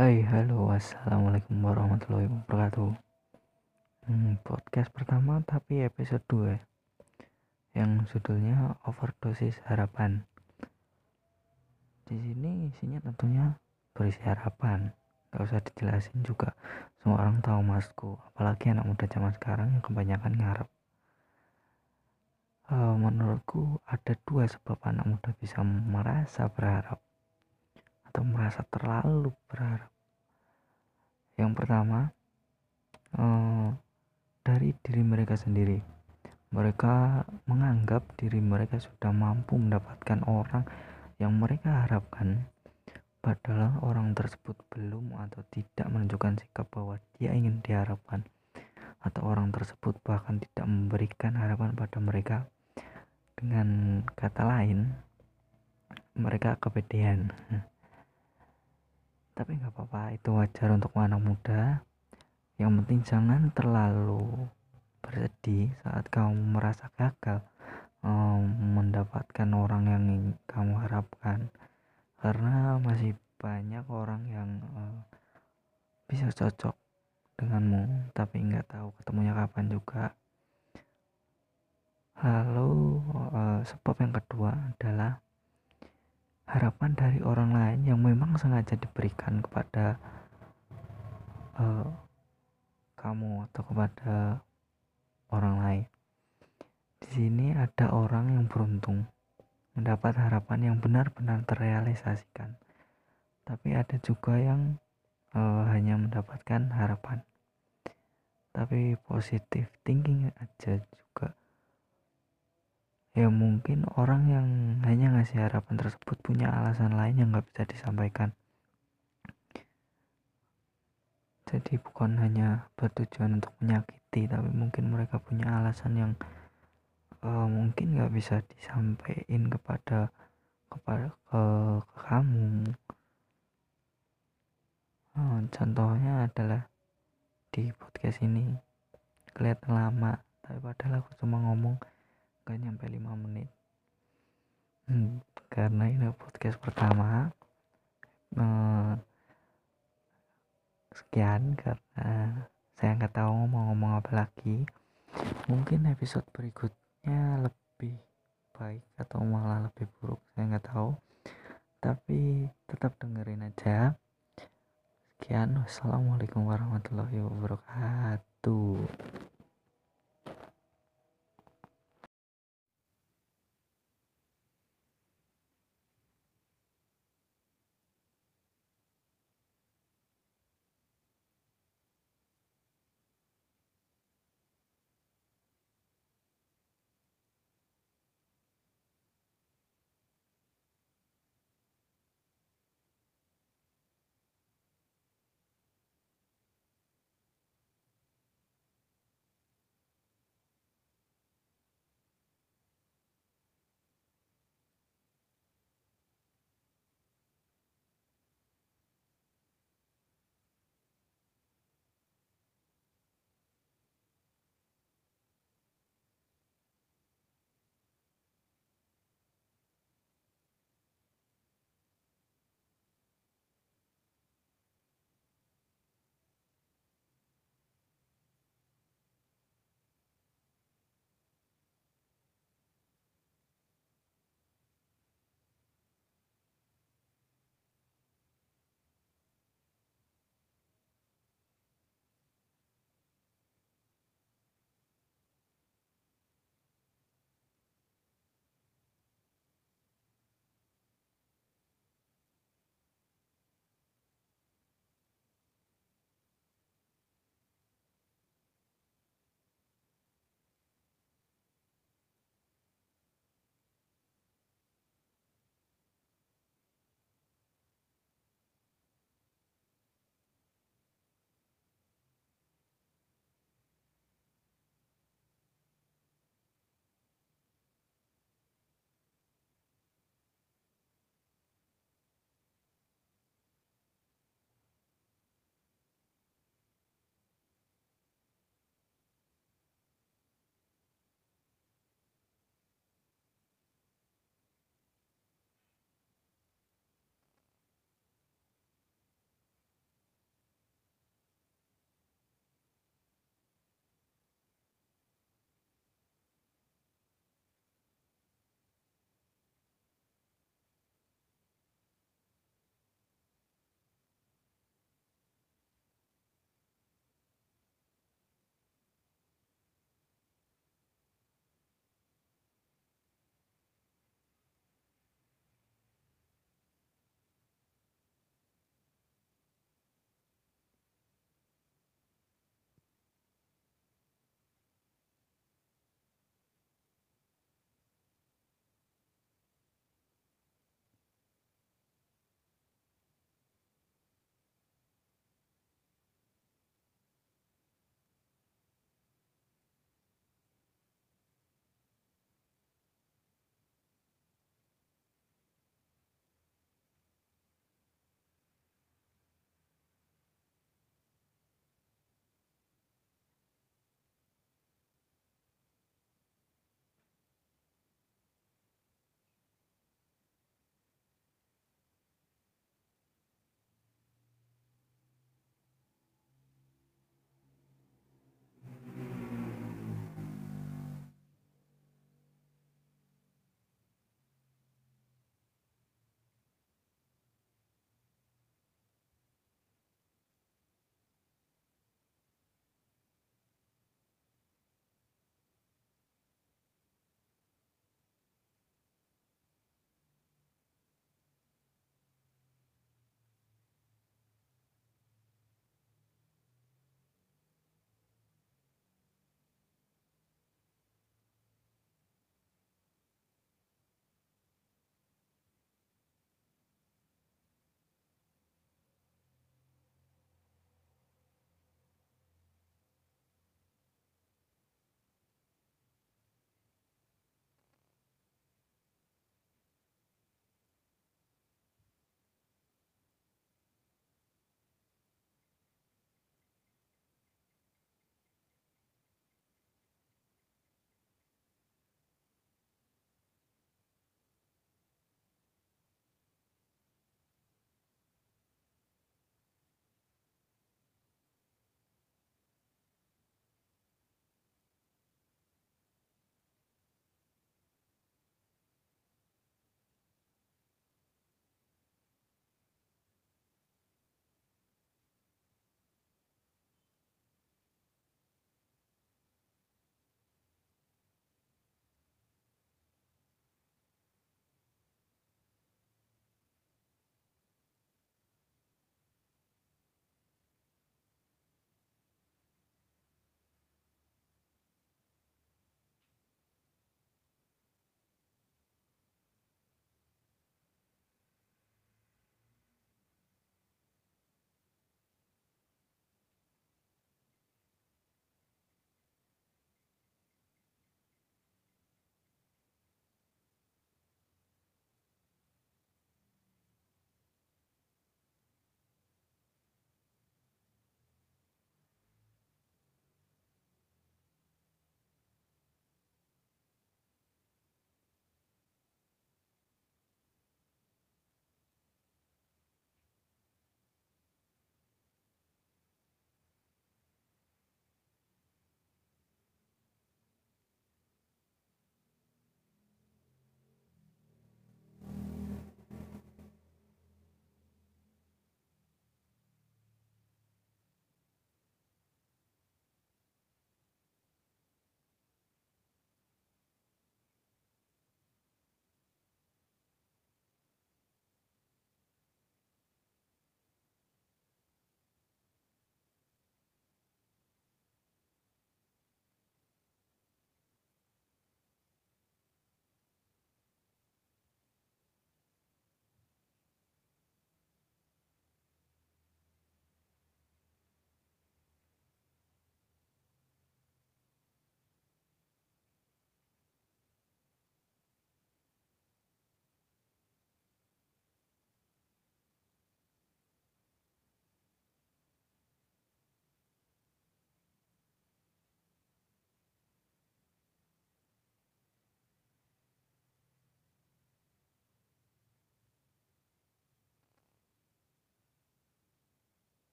Hai, halo, assalamualaikum warahmatullahi wabarakatuh. Hmm, podcast pertama tapi episode 2 yang judulnya overdosis harapan. Di sini isinya tentunya berisi harapan. Gak usah dijelasin juga, semua orang tahu masku. Apalagi anak muda zaman sekarang yang kebanyakan ngarep. Uh, menurutku ada dua sebab anak muda bisa merasa berharap atau merasa terlalu berharap. Yang pertama, eh, dari diri mereka sendiri. Mereka menganggap diri mereka sudah mampu mendapatkan orang yang mereka harapkan, padahal orang tersebut belum atau tidak menunjukkan sikap bahwa dia ingin diharapkan, atau orang tersebut bahkan tidak memberikan harapan pada mereka. Dengan kata lain, mereka kepedean tapi nggak apa-apa itu wajar untuk anak muda. Yang penting jangan terlalu bersedih saat kamu merasa gagal um, mendapatkan orang yang kamu harapkan. Karena masih banyak orang yang uh, bisa cocok denganmu tapi nggak tahu ketemunya kapan juga. Lalu uh, sebab yang kedua adalah harapan dari orang lain yang memang sengaja diberikan kepada uh, kamu atau kepada orang lain. Di sini ada orang yang beruntung mendapat harapan yang benar-benar terrealisasikan. Tapi ada juga yang uh, hanya mendapatkan harapan. Tapi positif thinking aja juga ya mungkin orang yang hanya ngasih harapan tersebut punya alasan lain yang nggak bisa disampaikan. Jadi bukan hanya bertujuan untuk menyakiti tapi mungkin mereka punya alasan yang uh, mungkin nggak bisa disampaikan kepada kepada ke, ke kamu. Uh, contohnya adalah di podcast ini. Kelihatan lama tapi padahal aku cuma ngomong gak nyampe 5 menit. Hmm, karena ini podcast pertama. Eh, sekian karena saya nggak tahu mau ngomong apa lagi. Mungkin episode berikutnya lebih baik atau malah lebih buruk saya nggak tahu. Tapi tetap dengerin aja. Sekian wassalamualaikum warahmatullahi wabarakatuh